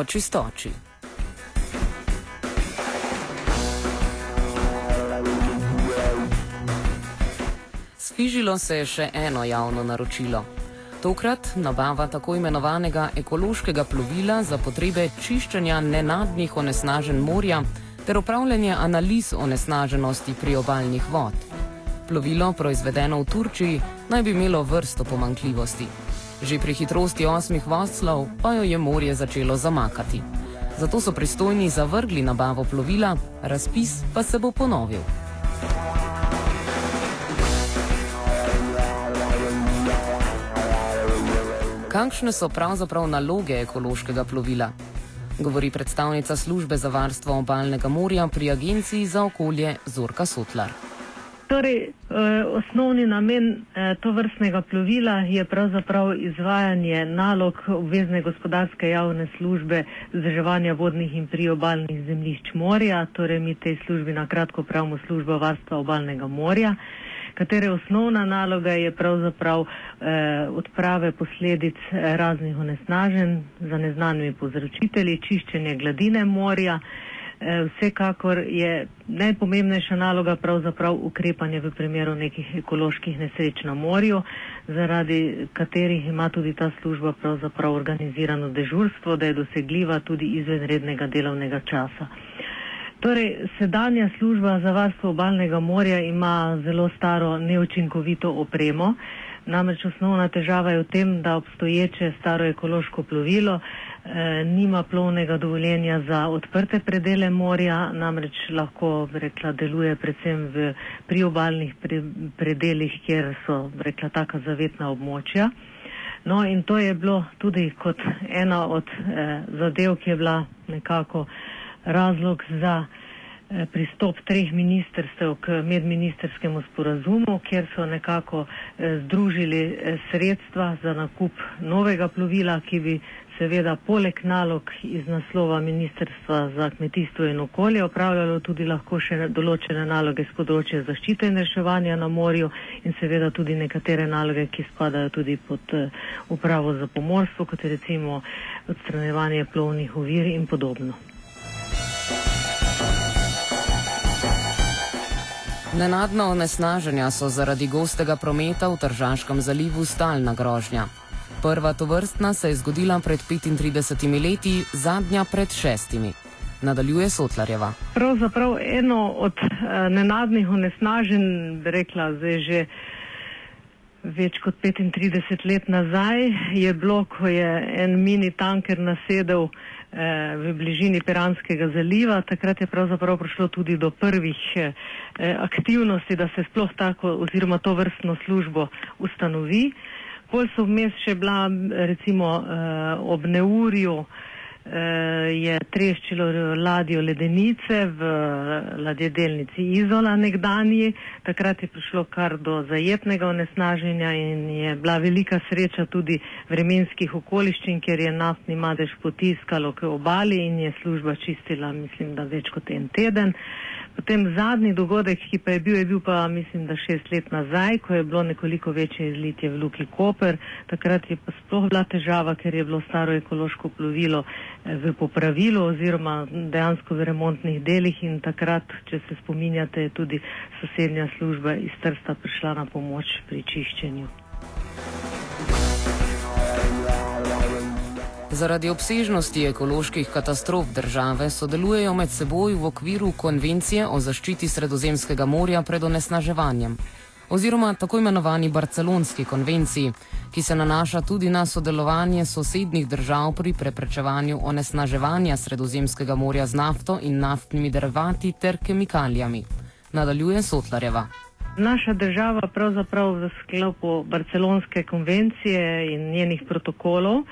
o čistoči. Sfižilo se je še eno javno naročilo. Tokrat nabava tako imenovanega ekološkega plovila za potrebe čiščenja nenadnih onesnažen morja ter upravljanje analiz onesnaženosti priobalnih vod. Plovilo, proizvedeno v Turčiji, naj bi imelo vrsto pomankljivosti. Že pri hitrosti osmih vodslov pa jo je morje začelo zamakati. Zato so pristojni zavrgli nabavo plovila, razpis pa se bo ponovil. Kakšne so pravzaprav naloge ekološkega plovila? Govori predstavnica službe za varstvo obalnega morja pri Agenciji za okolje Zorka Sotlar. Torej, eh, osnovni namen eh, to vrstnega plovila je pravzaprav izvajanje nalog obvezne gospodarske javne službe zdrževanja vodnih in priobalnih zemljišč morja, torej mi tej službi na kratko pravimo služba varstva obalnega morja katere osnovna naloga je pravzaprav eh, odprave posledic eh, raznih onesnaženj za neznanimi povzročitelji, čiščenje gladine morja. Vsekakor je najpomembnejša naloga pravzaprav ukrepanje v primeru nekih ekoloških nesreč na morju, zaradi katerih ima tudi ta služba pravzaprav organizirano dežurstvo, da je dosegljiva tudi izven rednega delovnega časa. Torej, sedanja služba za varstvo obalnega morja ima zelo staro neučinkovito opremo. Namreč osnovna težava je v tem, da obstoječe staro ekološko plovilo eh, nima plovnega dovoljenja za odprte predele morja, namreč lahko rekla, deluje predvsem v priobalnih pre, predelih, kjer so rekla, taka zavetna območja. No in to je bilo tudi kot ena od eh, zadev, ki je bila nekako razlog za eh, pristop treh ministerstev k medministerskemu sporazumu, kjer so nekako eh, združili eh, sredstva za nakup novega plovila, ki bi seveda poleg nalog iz naslova Ministrstva za kmetijstvo in okolje opravljalo tudi lahko še določene naloge z področja zaščite in reševanja na morju in seveda tudi nekatere naloge, ki spadajo tudi pod upravo za pomorstvo, kot recimo odstranjevanje plovnih ovir in podobno. Nenadna onesnaženja so zaradi gostega prometa v Tržaškem zalivu stalna grožnja. Prva tovrstna se je zgodila pred 35 leti, zadnja pred šestimi. Nadaljuje Sotlarjeva. Pravzaprav eno od uh, nenadnih onesnaženj, rekla zdaj že več kot 35 let nazaj, je bilo, ko je en mini tanker nasedel uh, v bližini Piranskega zaliva. Takrat je pravzaprav prišlo tudi do prvih eh, aktivnosti, da se sploh tako oziroma to vrstno službo ustanovi. Pol so vmes še bila recimo eh, ob neurju je treščilo ladjo ledenice v ladjedelnici Izola nekdanji. Takrat je prišlo kar do zajetnega onesnaženja in je bila velika sreča tudi vremenskih okoliščin, ker je naftni madež potiskalo k obali in je služba čistila, mislim, da več kot en teden. Potem zadnji dogodek, ki pa je bil, je bil pa mislim, da šest let nazaj, ko je bilo nekoliko večje izlitje v Luki Koper. Takrat je pa sploh bila težava, ker je bilo staro ekološko plovilo eh, v popravilu oziroma dejansko v remontnih delih in takrat, če se spominjate, je tudi sosednja služba iz Trsta prišla na pomoč pri čiščenju. Zaradi obsežnosti ekoloških katastrof države sodelujejo med seboj v okviru konvencije o zaščiti Sredozemskega morja pred onesnaževanjem oziroma tako imenovani Barcelonski konvenciji, ki se nanaša tudi na sodelovanje sosednjih držav pri preprečevanju onesnaževanja Sredozemskega morja z nafto in naftnimi derivati ter kemikalijami. Nadaljuje Sotlareva. Naša država pravzaprav v sklopu Barcelonske konvencije in njenih protokolov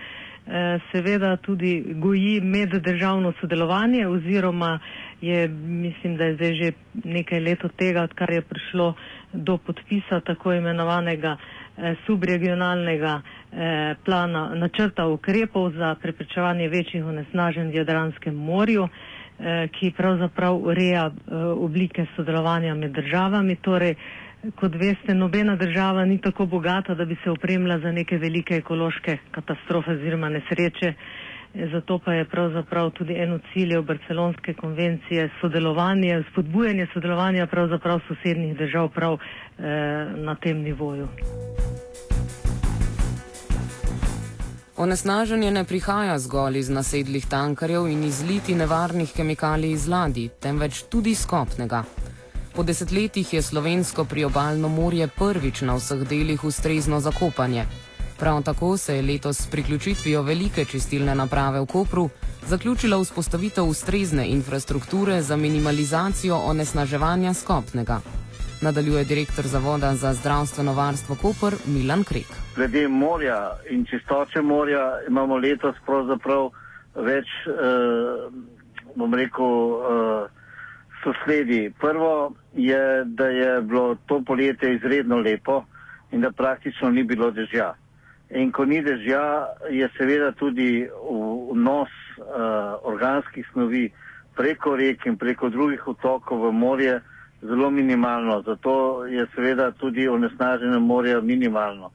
seveda tudi goji meddržavno sodelovanje oziroma je, mislim, da je zdaj že nekaj let od tega, odkar je prišlo do podpisa tako imenovanega eh, subregionalnega eh, plana načrta ukrepov za preprečevanje večjih onesnaženj v Jadranskem morju, eh, ki pravzaprav ureja eh, oblike sodelovanja med državami. Torej, kot veste, nobena država ni tako bogata, da bi se opremila za neke velike ekološke katastrofe oziroma nesreče, Zato pa je pravzaprav tudi eno cilje barcelonske konvencije sodelovanje, spodbujanje sodelovanja pravzaprav sosednjih držav prav eh, na tem nivoju. Onesnaženje ne prihaja zgolj iz nasedlih tankarjev in izliti nevarnih kemikalij iz ladij, temveč tudi skopnega. Po desetletjih je slovensko priobalno morje prvič na vseh delih ustrezno zakopanje. Prav tako se je letos s priključitvijo velike čistilne naprave v Kopru zaključila vzpostavitev ustrezne infrastrukture za minimalizacijo onesnaževanja skopnega. Nadaljuje direktor Zavoda za zdravstveno varstvo Koper Milan Krek. Glede morja in čistoče morja imamo letos pravzaprav več, eh, bom rekel, eh, sosledi. Prvo je, da je bilo to poletje izredno lepo in da praktično ni bilo dežja. In ko ni dežja, je seveda tudi vnos uh, organskih snovi preko rek in preko drugih otokov v morje zelo minimalno. Zato je seveda tudi onesnaženje morja minimalno.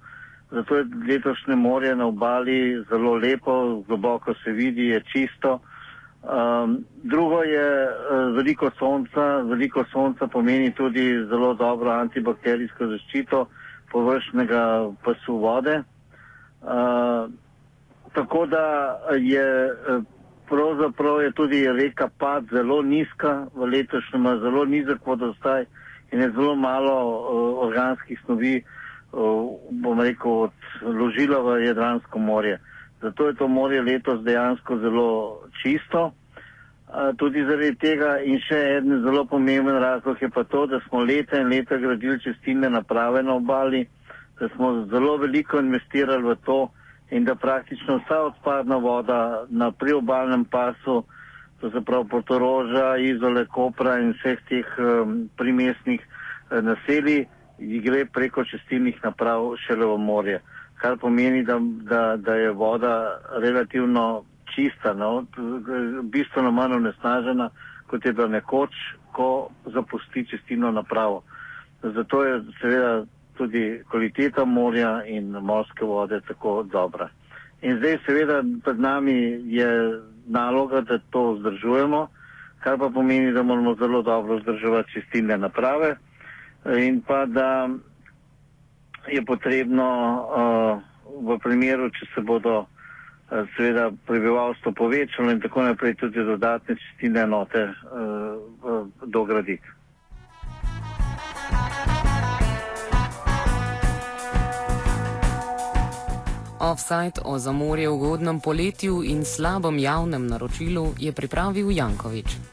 Zato je letošnje morje na obali zelo lepo, globoko se vidi, je čisto. Um, drugo je uh, veliko sonca. Veliko sonca pomeni tudi zelo dobro antibakterijsko zaščito površnega pasu vode. Uh, tako da je eh, pravzaprav je tudi reka Pad zelo nizka, v letošnjem zelo nizek vodostaj in je zelo malo uh, organskih snovi, uh, bom rekel, odložila v Jadransko morje. Zato je to morje letos dejansko zelo čisto. Tudi zaradi tega in še en zelo pomemben razlog je pa to, da smo leta in leta gradili čistilne naprave na obali da smo zelo veliko investirali v to in da praktično vsa odpadna voda na priobalnem pasu, to se pravi Portoroža, Izole, Kopra in vseh teh um, primestnih uh, naselij, gre preko čistilnih naprav šele v morje. Kar pomeni, da, da, da je voda relativno čista, no? bistveno manj onesnažena, kot je bila nekoč, ko zapusti čistilno napravo. Zato je seveda tudi kvaliteta morja in morske vode tako dobra. In zdaj seveda pred nami je naloga, da to vzdržujemo, kar pa pomeni, da moramo zelo dobro vzdrževati čistilne naprave in pa da je potrebno uh, v primeru, če se bodo uh, seveda prebivalstvo povečalo in tako naprej tudi dodatne čistilne enote uh, dograditi. Offside o zamorju v ugodnem poletju in slabem javnem naročilu je pripravil Jankovič.